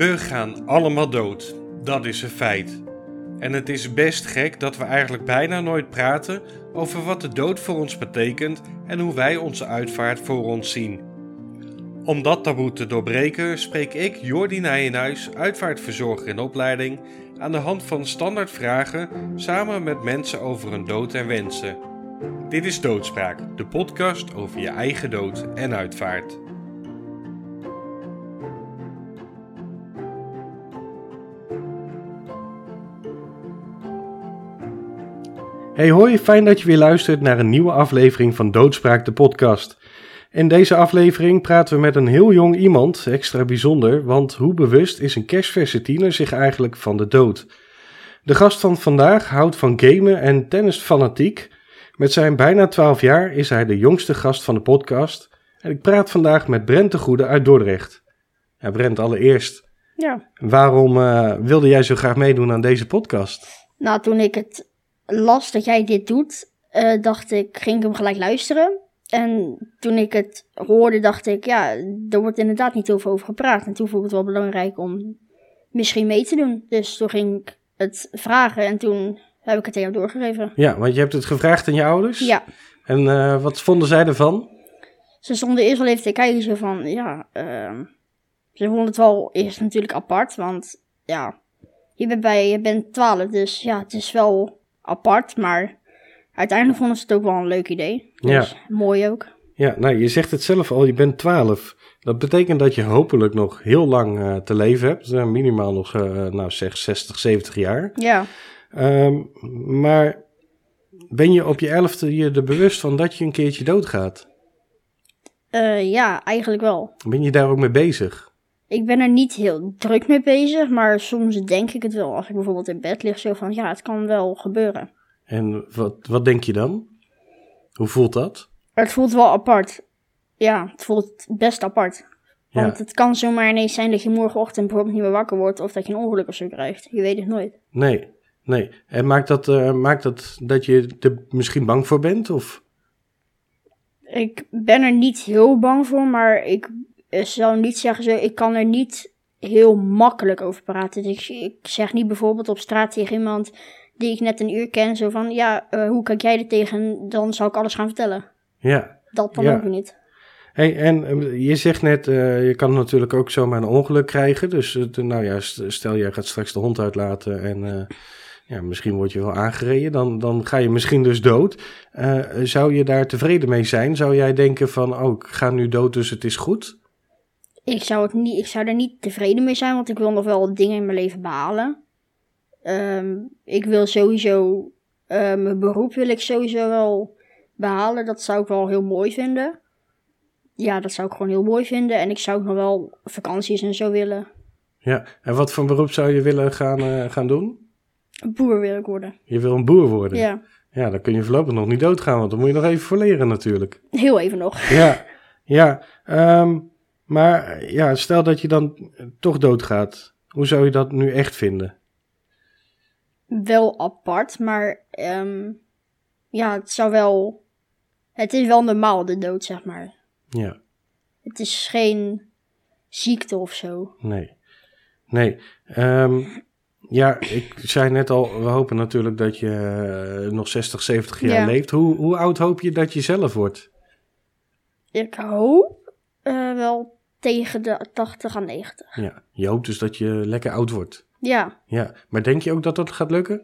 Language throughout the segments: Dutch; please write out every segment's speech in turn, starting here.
We gaan allemaal dood. Dat is een feit. En het is best gek dat we eigenlijk bijna nooit praten over wat de dood voor ons betekent en hoe wij onze uitvaart voor ons zien. Om dat taboe te doorbreken spreek ik, Jordi Nijenhuis, uitvaartverzorger in opleiding, aan de hand van standaard vragen samen met mensen over hun dood en wensen. Dit is Doodspraak, de podcast over je eigen dood en uitvaart. Hey hoi, fijn dat je weer luistert naar een nieuwe aflevering van Doodspraak de podcast. In deze aflevering praten we met een heel jong iemand, extra bijzonder, want hoe bewust is een kerstverse tiener zich eigenlijk van de dood? De gast van vandaag houdt van gamen en tennis fanatiek. Met zijn bijna 12 jaar is hij de jongste gast van de podcast. En ik praat vandaag met Brent de Goede uit Dordrecht. Ja, Brent, allereerst, Ja, waarom eh, wilde jij zo graag meedoen aan deze podcast? nou toen ik het las dat jij dit doet, eh, dacht ik, ging ik hem gelijk luisteren. En toen ik het hoorde, dacht ik, ja, er wordt inderdaad niet heel veel over gepraat. En toen vond ik het wel belangrijk om misschien mee te doen. Dus toen ging ik het vragen en toen heb ik het aan jou doorgegeven. Ja, want je hebt het gevraagd aan je ouders. Ja, En eh, wat vonden zij ervan? ze stonden eerst wel even te kijken, zo van, ja, ehm, ze vonden het wel eerst natuurlijk apart, want ja, je bent bij, je bent 12, dus ja, het is wel apart, maar uiteindelijk vonden ze het ook wel een leuk idee. Dus mooi ook. Ja, nou, je zegt het zelf al, je bent 12. Dat betekent dat je hopelijk nog heel lang eh, te leven hebt. Eh, minimaal nog, eh, nou zeg, 60, 70 jaar. Ja, Ehm, maar ben je op je elfde je er bewust van dat je een keertje doodgaat? ja, eigenlijk wel. Ben je daar ook mee bezig? Ik ben er niet heel druk mee bezig, maar soms denk ik het wel. Als ik bijvoorbeeld in bed lig, zo van, ja, het kan wel gebeuren. En wat, wat denk je dan? Hoe voelt dat? Het voelt wel apart. Ja, het voelt best apart. Ja. Want het kan zomaar ineens zijn dat je morgenochtend bijvoorbeeld niet meer wakker wordt of dat je een ongeluk of zo krijgt. Je weet het nooit. Nee, nee. En maakt dat, eh, maakt dat dat je er misschien bang voor bent? Of? Ik ben er niet heel bang voor, maar ik eh, zou niet zeggen zo, ik kan er niet heel makkelijk over praten. Dus ik, ik zeg niet bijvoorbeeld op straat tegen iemand die ik net een uur ken, zo van, ja, eh, hoe kijk jij er tegen? Dan zou ik alles gaan vertellen. Ja. Dat dan Ja. ook niet. Hey, en eh, je zegt net, je kan natuurlijk ook zomaar een ongeluk krijgen. Dus nou ja, st- stel jij gaat straks de hond uitlaten en ja, misschien word je wel aangereden. Dan, dan ga je misschien dus dood. Zou je daar tevreden mee zijn? Zou jij denken van, oh, ik ga nu dood, dus het is goed? Ik zou, het niet, ik zou er niet tevreden mee zijn, want ik wil nog wel dingen in mijn leven behalen. Ehm, ik wil sowieso, eh, mijn beroep wil ik sowieso wel behalen. Dat zou ik wel heel mooi vinden. Ja, dat zou ik gewoon heel mooi vinden. En ik zou ook nog wel vakanties en zo willen. Ja, en wat voor beroep zou je willen gaan, eh, gaan doen? Boer wil ik worden. Je wil een boer worden. Ja, Ja, dan kun je voorlopig nog niet doodgaan, want dan moet je nog even voor leren natuurlijk. heel even nog. Ja, ja. ehm, maar ja, stel dat je dan toch doodgaat. Hoe zou je dat nu echt vinden? Wel apart, maar ehm, ja, het zou wel... Het is wel normaal, de dood, zeg maar. Ja, Het is geen ziekte of zo. nee. Nee. ehm, ja, ik zei net al, we hopen natuurlijk dat je eh, nog 60, 70 jaar Ja. leeft. Hoe, hoe oud hoop je dat je zelf wordt? Ik hoop eh, wel tegen de 80 à 90. Ja, je hoopt dus dat je lekker oud wordt. Ja, Ja, maar denk je ook dat dat gaat lukken?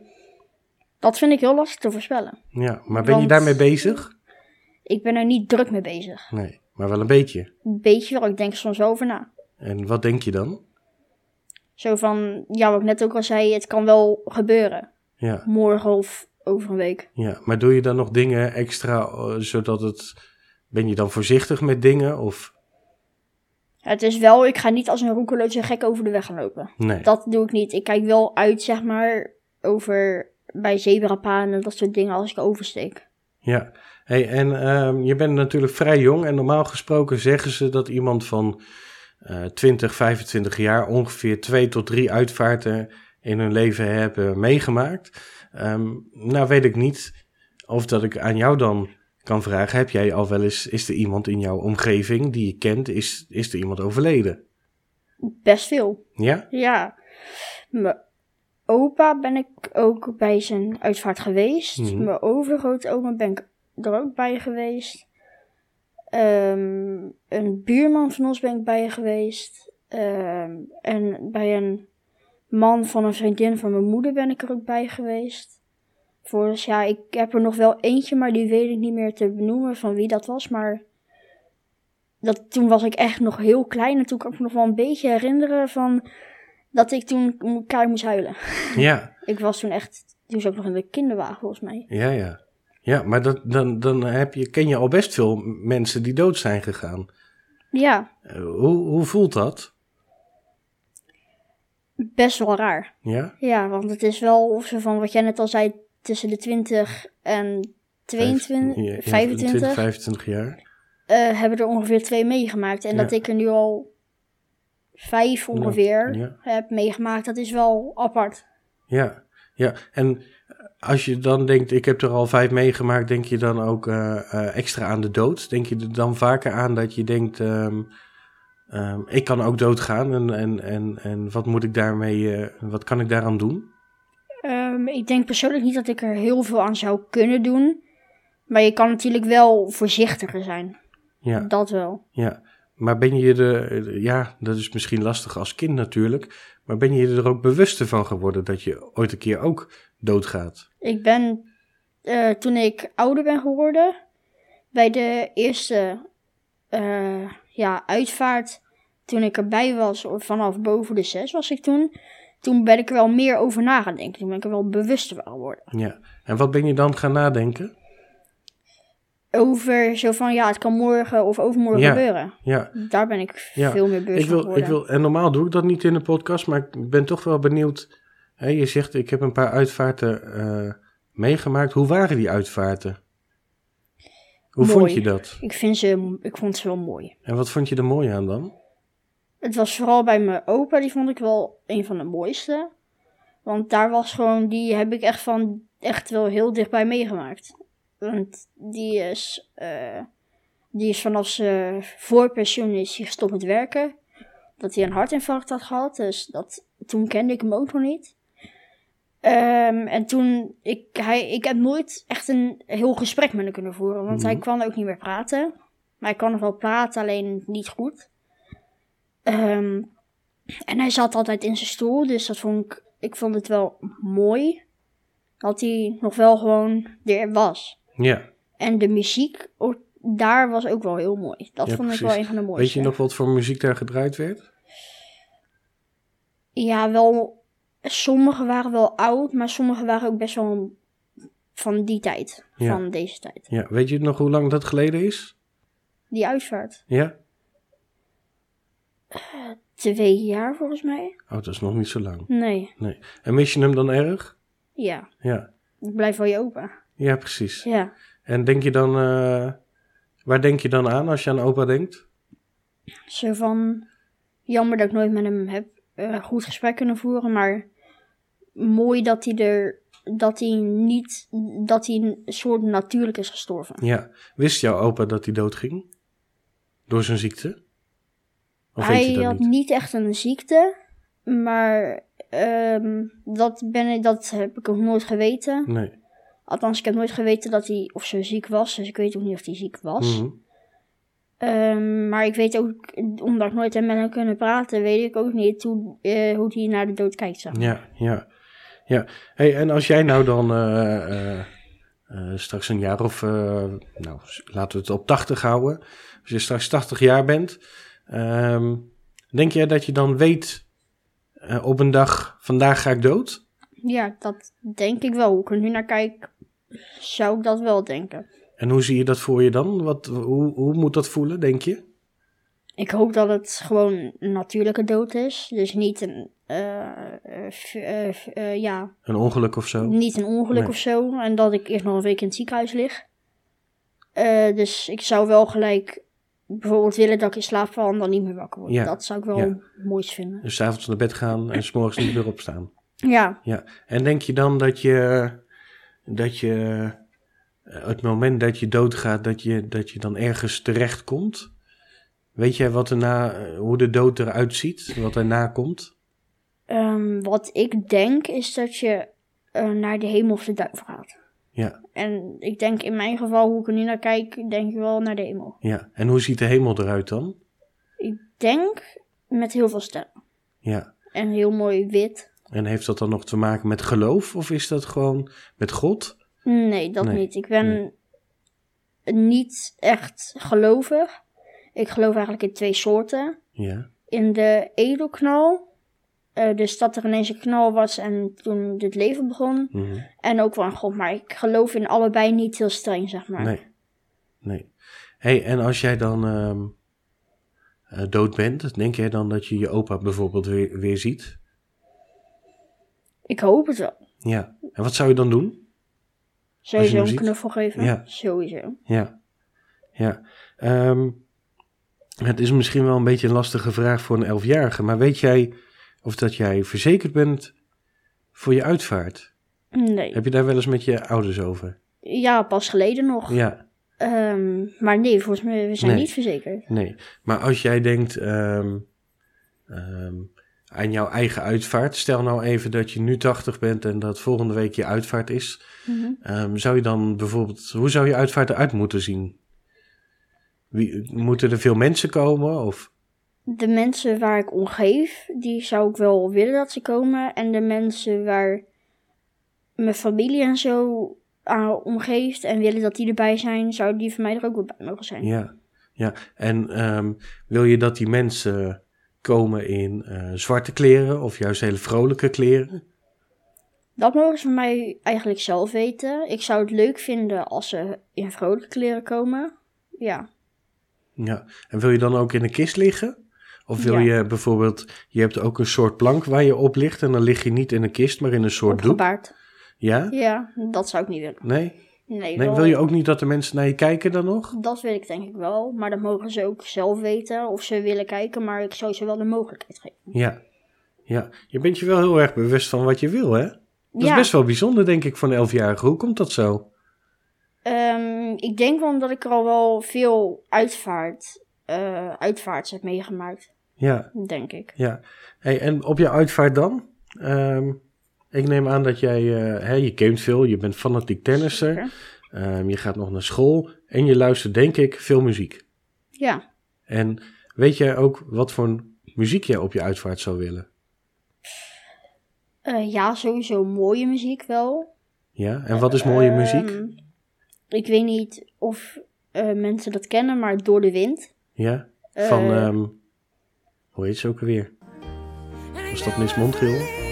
dat vind ik heel lastig te voorspellen. Ja, maar ben je daarmee bezig? Ik ben er niet druk mee bezig. Nee, maar wel een beetje. Een beetje wel, ik denk er soms wel over na. En wat denk je dan? Zo van, ja, wat ik net ook al zei, het kan wel gebeuren. Ja, Morgen of over een week. ja. Maar doe je dan nog dingen extra, eh, zodat het... Ben je dan voorzichtig met dingen of... Het is wel, ik ga niet als een roekeloze gek over de weg gaan lopen. Nee. Dat doe ik niet. Ik kijk wel uit, zeg maar, over bij zebrapaden en dat soort dingen als ik oversteek. Ja, hey, en ehm, je bent natuurlijk vrij jong en normaal gesproken zeggen ze dat iemand van eh 20, 25 jaar ongeveer twee tot drie uitvaarten in hun leven hebben meegemaakt. Ehm, nou weet ik niet of dat ik aan jou dan kan vragen, heb jij al wel eens, is er iemand in jouw omgeving die je kent, is, is er iemand overleden? Best veel. Ja? Ja. Mijn opa ben ik ook bij zijn uitvaart geweest. Mhm. Mijn overgrootoma ben ik er ook bij geweest. Ehm, een buurman van ons ben ik bij geweest. Ehm, en bij een man van een vriendin van mijn moeder ben ik er ook bij geweest. Ja, ik heb er nog wel eentje, maar die weet ik niet meer te benoemen van wie dat was. Maar dat, toen was ik echt nog heel klein en toen kan ik me nog wel een beetje herinneren van dat ik toen keihard moest huilen. Ja, Ik was toen echt, toen zat ik nog in de kinderwagen volgens mij. ja, ja. Ja, maar dat, dan, dan heb je, ken je al best veel mensen die dood zijn gegaan. Ja, Eh, hoe, hoe voelt dat? best wel raar. Ja? Ja, want het is wel zo van wat jij net al zei, tussen de 20 en 22, Ja, ja, 25 20, 25 jaar. eh, hebben er ongeveer twee meegemaakt. En Ja. dat ik er nu al vijf ongeveer Ja. heb meegemaakt, dat is wel apart. Ja, ja. En als je dan denkt, ik heb er al vijf meegemaakt, denk je dan ook eh, eh, extra aan de dood? Denk je er dan vaker aan dat je denkt, ehm, ehm, ik kan ook doodgaan en, en, en, en wat moet ik daarmee, wat kan ik daaraan doen? Ehm, ik denk persoonlijk niet dat ik er heel veel aan zou kunnen doen. Maar je kan natuurlijk wel voorzichtiger zijn. Ja, Dat wel. ja. Maar ben je er, ja, dat is misschien lastig als kind natuurlijk, maar ben je er ook bewuster van geworden dat je ooit een keer ook doodgaat? Ik ben, eh, toen ik ouder ben geworden, bij de eerste eh, ja, uitvaart, toen ik erbij was, vanaf boven de zes was ik toen, toen ben ik er wel meer over na gaan denken. Toen ben ik er wel bewuster van geworden. Ja. En wat ben je dan gaan nadenken? Over zo van, ja, het kan morgen of overmorgen Ja. gebeuren. Ja, Daar ben ik Ja, veel meer bewust Ik van wil, geworden. ik wil, en normaal doe ik dat niet in de podcast, maar ik ben toch wel benieuwd. Hè, je zegt, ik heb een paar uitvaarten eh, meegemaakt. Hoe waren die uitvaarten? Hoe Mooi. vond je dat? Ik, vind ze, ik vond ze wel mooi. En wat vond je er mooi aan dan? Het was vooral bij mijn opa, die vond ik wel een van de mooiste. Want daar was gewoon, die heb ik echt van, echt wel heel dichtbij meegemaakt. Want die is, eh, die is vanaf zijn voorpensioen is hij gestopt met werken. Dat hij een hartinfarct had gehad, dus dat, toen kende ik hem ook nog niet. Ehm, en toen, ik, hij, ik heb nooit echt een heel gesprek met hem kunnen voeren, want hij Mhm. kan ook niet meer praten. Maar hij kan nog wel praten, alleen niet goed. Ehm, en hij zat altijd in zijn stoel, dus dat vond ik, ik vond het wel mooi. Dat hij nog wel gewoon er was. Ja, En de muziek, daar was ook wel heel mooi. Dat Ja, vond ik wel een van de mooiste. weet je nog wat voor muziek daar gedraaid werd? Ja, wel. Sommige waren wel oud, maar sommige waren ook best wel van die tijd. Ja. Van deze tijd. Ja, weet je nog hoe lang dat geleden is? Die uitvaart. Ja? Twee jaar volgens mij. Oh, dat is nog niet zo lang. Nee. Nee. En mis je hem dan erg? Ja. Ja, Ik blijf wel je opa. ja precies. Ja. En denk je dan, eh, waar denk je dan aan als je aan opa denkt? Zo van. Jammer dat ik nooit met hem heb eh, goed gesprek kunnen voeren, maar mooi dat hij er. Dat hij niet. Dat hij een soort natuurlijk is gestorven. Ja, wist jouw opa dat hij doodging? Door zijn ziekte? Of hij had niet? niet echt een ziekte, maar ehm, dat, ben ik, dat heb ik ook nooit geweten. Nee. Althans, ik heb nooit geweten dat hij of zo ziek was, dus ik weet ook niet of hij ziek was. Mhm. Ehm, maar ik weet ook, omdat ik nooit met hem kunnen praten, weet ik ook niet hoe, eh, hoe hij naar de dood kijkt. Zeg. Ja, ja. ja. Hey, en als jij nou dan eh, eh, straks een jaar of, nou, laten we het op 80 houden. Als je straks 80 jaar bent, ehm, denk jij dat je dan weet eh, op een dag, vandaag ga ik dood? Ja, dat denk ik wel. Hoe ik er nu naar kijk, zou ik dat wel denken. En hoe zie je dat voor je dan? Wat, hoe, hoe moet dat voelen, denk je? Ik hoop dat het gewoon een natuurlijke dood is. Dus niet een, eh, eh, ja, Een ongeluk of zo? niet een ongeluk Nee. of zo. En dat ik eerst nog een week in het ziekenhuis lig. Dus ik zou wel gelijk bijvoorbeeld willen dat ik in slaap val en dan niet meer wakker word. Ja. Dat zou ik wel Ja. moois vinden. Dus 's avonds naar bed gaan en 's morgens niet meer opstaan. Ja, Ja, en denk je dan dat je, dat je eh, het moment dat je doodgaat, dat je, dat je dan ergens terechtkomt? Weet jij wat erna, eh, hoe de dood eruit ziet? Wat erna komt? Ehm, wat ik denk is dat je eh, naar de hemel of de duivel gaat. Ja, En ik denk in mijn geval, hoe ik er nu naar kijk, denk ik wel naar de hemel. ja. En hoe ziet de hemel eruit dan? Ik denk met heel veel sterren. Ja. En heel mooi wit. En heeft dat dan nog te maken met geloof? Of is dat gewoon met God? Nee, dat Nee, niet. Ik ben niet echt gelovig. Ik geloof eigenlijk in twee soorten. Ja, In de edelknal. Eh, dus dat er ineens een knal was en toen het leven begon. mhm. En ook in God. Maar ik geloof in allebei niet heel streng, zeg maar. nee. Nee. hey, en als jij dan ehm, eh, dood bent, denk jij dan dat je je opa bijvoorbeeld weer, weer ziet? Ik hoop het wel. Ja. En wat zou je dan doen? Sowieso hem een ziet? knuffel geven. Ja. Sowieso. Ja. Ja. Ehm, het is misschien wel een beetje een lastige vraag voor een elfjarige, maar weet jij of dat jij verzekerd bent voor je uitvaart? Nee. Heb je daar wel eens met je ouders over? Ja, pas geleden nog. Ja. Ehm, maar nee, volgens mij, we zijn Nee. niet verzekerd. Nee, maar als jij denkt ehm, ehm, aan jouw eigen uitvaart, stel nou even dat je nu 80 bent en dat volgende week je uitvaart is, Mhm. zou je dan bijvoorbeeld, hoe zou je uitvaart eruit moeten zien? Wie, moeten er veel mensen komen? Of, De mensen waar ik om geef, die zou ik wel willen dat ze komen. En de mensen waar mijn familie en zo aan omgeeft en willen dat die erbij zijn, zou die van mij er ook wel bij mogen zijn. ja, ja. En ehm, wil je dat die mensen komen in eh, zwarte kleren of juist hele vrolijke kleren? Dat mogen ze van mij eigenlijk zelf weten. Ik zou het leuk vinden als ze in vrolijke kleren komen. Ja. Ja, en wil je dan ook in een kist liggen? Of wil Ja. je bijvoorbeeld, je hebt ook een soort plank waar je op ligt en dan lig je niet in een kist, maar in een soort doek? Opgebaard. Ja? Ja, dat zou ik niet willen. Nee? Nee, Wil je ook niet dat de mensen naar je kijken dan nog? Dat wil ik denk ik wel. Maar dat mogen ze ook zelf weten of ze willen kijken. Maar ik zou ze wel de mogelijkheid geven. Ja. Ja, je bent je wel heel erg bewust van wat je wil, hè? Dat is best wel bijzonder, denk ik, voor een elfjarige. Hoe komt dat zo? ehm, ik denk wel omdat ik er al wel veel uitvaart, eh uitvaarts heb meegemaakt. Ja, Denk ik. ja. Hey, en op je uitvaart dan? Ehm, ik neem aan dat jij, eh, hè, je gamet veel, je bent fanatiek tennisser. Ehm, je gaat nog naar school en je luistert, denk ik, veel muziek. Ja. En weet jij ook wat voor muziek jij op je uitvaart zou willen? Eh, ja, sowieso mooie muziek wel. Ja, en wat is mooie muziek? Ehm, ik weet niet of eh, mensen dat kennen, maar Door de Wind. Ja, van, eh, hoe heet ze ook alweer? Was dat Miss Montreal?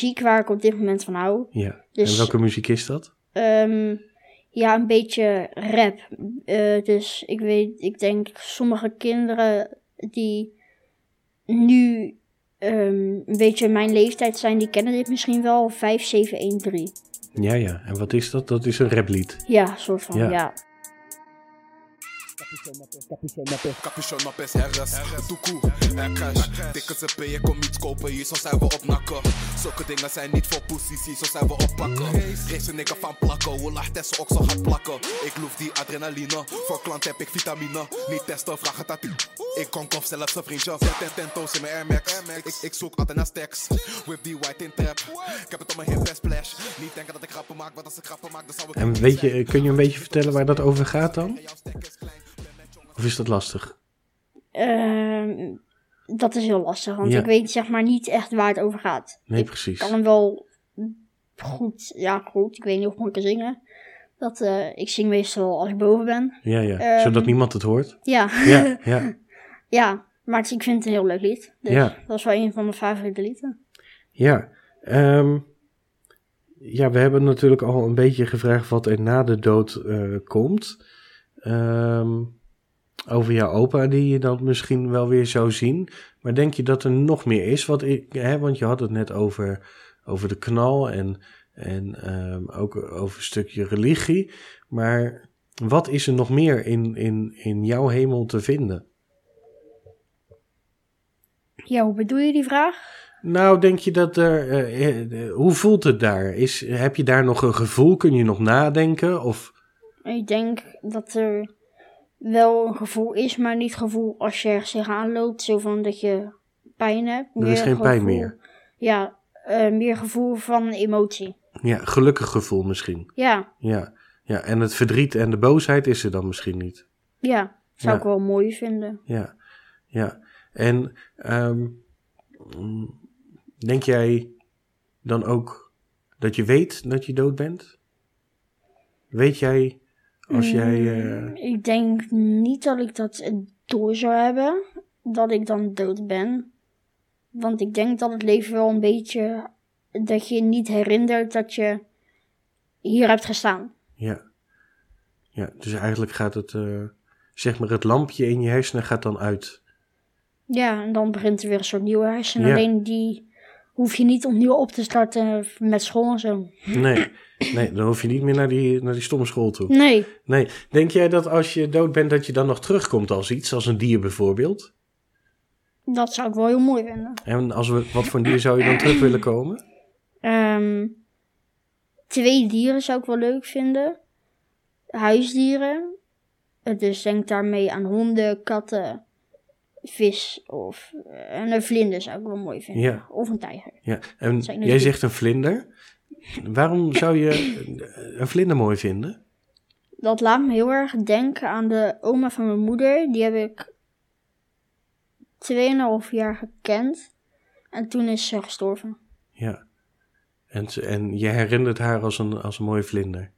Muziek waar ik op dit moment van hou. Ja. Dus- En welke muziek is dat? Ehm, ja, een beetje rap. Eh, dus ik weet, ik denk sommige kinderen die nu ehm, een beetje mijn leeftijd zijn, die kennen dit misschien wel. 5713. Ja, ja. En wat is dat? Dat is een raplied. Ja, soort van, Ja. ja. Capuchon op is herres, toekoe en cash. Dikke CP, ik kom iets kopen, hier zo zijn we op nakken. Zulke dingen zijn niet voor hier zo zijn we op pakken. Race een nigga van plakken, hoe laag Tessa ook zo gaat plakken. Ik loef die adrenaline, voor klant heb ik vitamine. Niet testen, vraag het aan. Ik kom of zelfs een vriendje. Zet ten tento's in mijn Air Max. Ik, ik zoek altijd naar stacks. Whip die white in trap. Ik heb het op mijn hip best splash. Niet denken dat ik grappen maak, want als ik grappen maak, dan zou ik. En weet je, kun je een beetje vertellen waar dat over gaat dan? Of is dat lastig? Ehm, dat is heel lastig, want Ja. ik weet zeg maar niet echt waar het over gaat. Nee, ik precies. kan hem wel goed, ja goed, ik weet niet of ik hem kan zingen. Dat, eh, ik zing meestal als ik boven ben. Ja, ja. Ehm, Zodat niemand het hoort. Ja, Ja, ja. ja maar het- ik vind het een heel leuk lied. Dus Ja. dat is wel een van mijn favoriete lieden. Ja, ehm, ja, we hebben natuurlijk al een beetje gevraagd wat er na de dood eh, komt. Ehm, over jouw opa die je dan misschien wel weer zou zien. Maar denk je dat er nog meer is? Wat ik, hè, want je had het net over, over de knal en, en ehm, ook over een stukje religie. Maar wat is er nog meer in, in, in jouw hemel te vinden? Ja, hoe bedoel je die vraag? Nou, denk je dat er. eh, eh, hoe voelt het daar? Is, heb je daar nog een gevoel? Kun je nog nadenken? Of. Ik denk dat er wel een gevoel is, maar niet gevoel als je ergens tegenaan loopt. Zo van dat je pijn hebt. Er is geen pijn meer. Ja, eh, meer gevoel van emotie. Ja, gelukkig gevoel misschien. Ja, Ja. ja, en het verdriet en de boosheid is er dan misschien niet. ja. Zou Ja. ik wel mooi vinden. Ja, ja. En ehm, denk jij dan ook dat je weet dat je dood bent? Weet jij als jij. eh, Mm, Ik denk niet dat ik dat door zou hebben, dat ik dan dood ben. Want ik denk dat het leven wel een beetje, dat je niet herinnert dat je hier hebt gestaan. ja. ja, dus eigenlijk gaat het. eh, zeg maar, het lampje in je hersenen gaat dan uit. Ja, en dan begint er weer een soort nieuwe hersenen. Ja. Alleen die hoef je niet opnieuw op te starten met school en zo. Nee, nee, dan hoef je niet meer naar die, naar die stomme school toe. Nee, Nee, denk jij dat als je dood bent, dat je dan nog terugkomt als iets, als een dier bijvoorbeeld? dat zou ik wel heel mooi vinden. En als we, wat voor een dier zou je dan terug willen komen? Ehm, twee dieren zou ik wel leuk vinden. Huisdieren. Dus denk daarmee aan honden, katten, vis of eh, en een vlinder zou ik wel mooi vinden. Ja. Of een tijger. Ja, en jij zegt een vlinder. Waarom zou je een- vlinder mooi vinden? Dat laat me heel erg denken aan de oma van mijn moeder. Die heb ik 2,5 jaar gekend. En toen is ze gestorven. Ja. En, en je herinnert haar als een, als een mooie vlinder.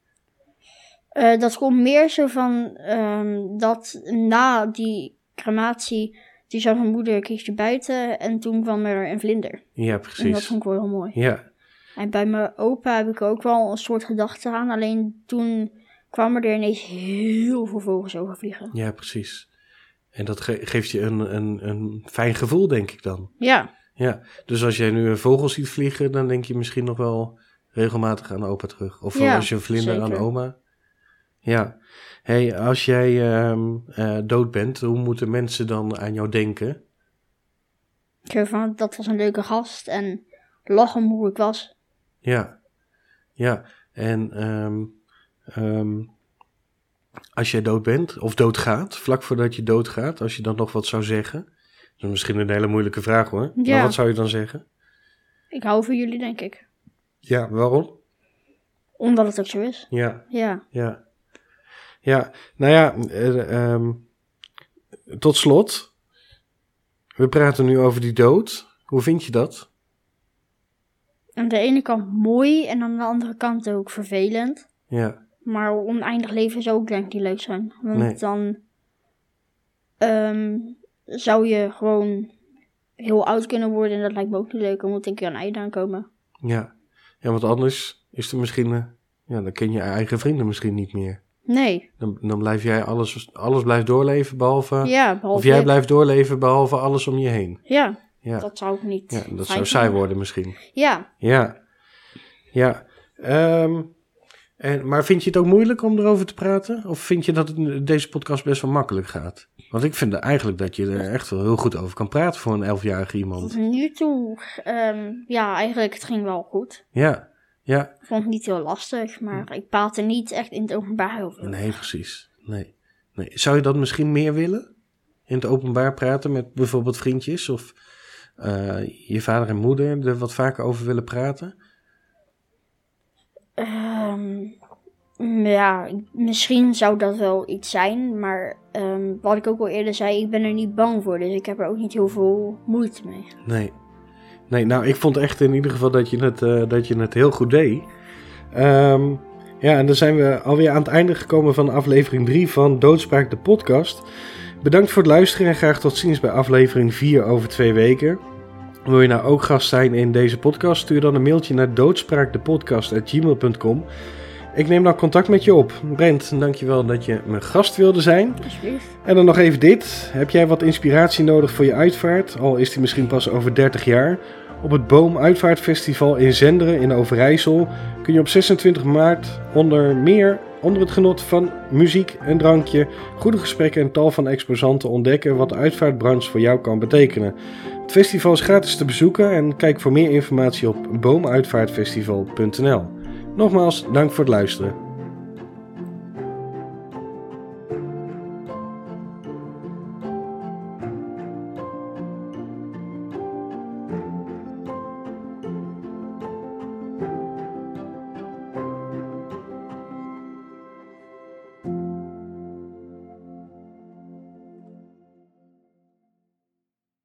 Eh, dat komt meer zo van ehm, dat na die crematie, die zat mijn moeder een keertje buiten en toen kwam er een vlinder. Ja, En dat precies. vond ik wel heel mooi. Ja, En bij mijn opa heb ik ook wel een soort gedachte aan, alleen toen kwamen er ineens heel veel vogels over vliegen. ja, precies. En dat ge- geeft je een, een, een fijn gevoel, denk ik dan. Ja, Ja, dus als jij nu een vogel ziet vliegen, dan denk je misschien nog wel regelmatig aan opa terug. Of Ja, als je een vlinder aan oma. Ja. hey, als jij ehm, eh, dood bent, hoe moeten mensen dan aan jou denken? zo van, dat was een leuke gast en lachen om hoe ik was. Ja, ja. En ehm, ehm, als jij dood bent, of doodgaat, vlak voordat je doodgaat, als je dan nog wat zou zeggen. Dat is misschien een hele moeilijke vraag hoor. Maar Ja. wat zou je dan zeggen? Ik hou van jullie, denk ik. Ja, waarom? Omdat het ook zo is. Ja, Ja. ja. Ja, nou ja, eh, ehm, tot slot. We praten nu over die dood. Hoe vind je dat? Aan de ene kant mooi en aan de andere kant ook vervelend. Ja, Maar oneindig leven zou ook denk ik niet leuk zijn. Want Nee. dan ehm, zou je gewoon heel oud kunnen worden. En dat lijkt me ook niet leuk. Dan moet een keer een einde aankomen. ja. Ja, want anders is er misschien, eh, ja, dan ken je eigen vrienden misschien niet meer. Nee. Dan, dan blijf jij alles, alles blijft doorleven behalve, Ja, behalve of jij blijft doorleven behalve alles om je heen. Ja, Ja, dat zou ik niet. ja dat zou saai worden misschien. Ja. Ja, ja. Ehm, en, maar vind je het ook moeilijk om erover te praten? Of vind je dat het, deze podcast best wel makkelijk gaat? Want ik vind eigenlijk dat je er echt wel heel goed over kan praten voor een elfjarige iemand. Tot nu toe, ehm, ja, eigenlijk het ging wel goed. Ja, ja. Ik vond het niet heel lastig, maar ik praat er niet echt in het openbaar over. Nee, precies. Nee. nee. Zou je dat misschien meer willen? In het openbaar praten met bijvoorbeeld vriendjes of eh, je vader en moeder er wat vaker over willen praten? Ehm, ja, ik- misschien zou dat wel iets zijn, maar ehm, wat ik ook al eerder zei, ik ben er niet bang voor, dus ik heb er ook niet heel veel moeite mee. Nee. Nee, nou, ik vond echt in ieder geval dat je het, eh, dat je het heel goed deed. Ehm, ja, en dan zijn we alweer aan het einde gekomen van aflevering 3 van Doodspraak de podcast. Bedankt voor het luisteren en graag tot ziens bij aflevering 4 over twee weken. Wil je nou ook gast zijn in deze podcast? Stuur dan een mailtje naar doodspraakdepodcast.gmail.com Ik neem dan contact met je op. Brent, dankjewel dat je mijn gast wilde zijn. Alsjeblieft. En dan nog even dit. Heb jij wat inspiratie nodig voor je uitvaart? Al is die misschien pas over 30 jaar. Op het Boom Uitvaartfestival in Zenderen in Overijssel kun je op 26 maart onder meer onder het genot van muziek, een drankje, goede gesprekken en tal van exposanten ontdekken wat de uitvaartbranche voor jou kan betekenen. Het festival is gratis te bezoeken en kijk voor meer informatie op boomuitvaartfestival.nl. Nogmaals, dank voor het luisteren.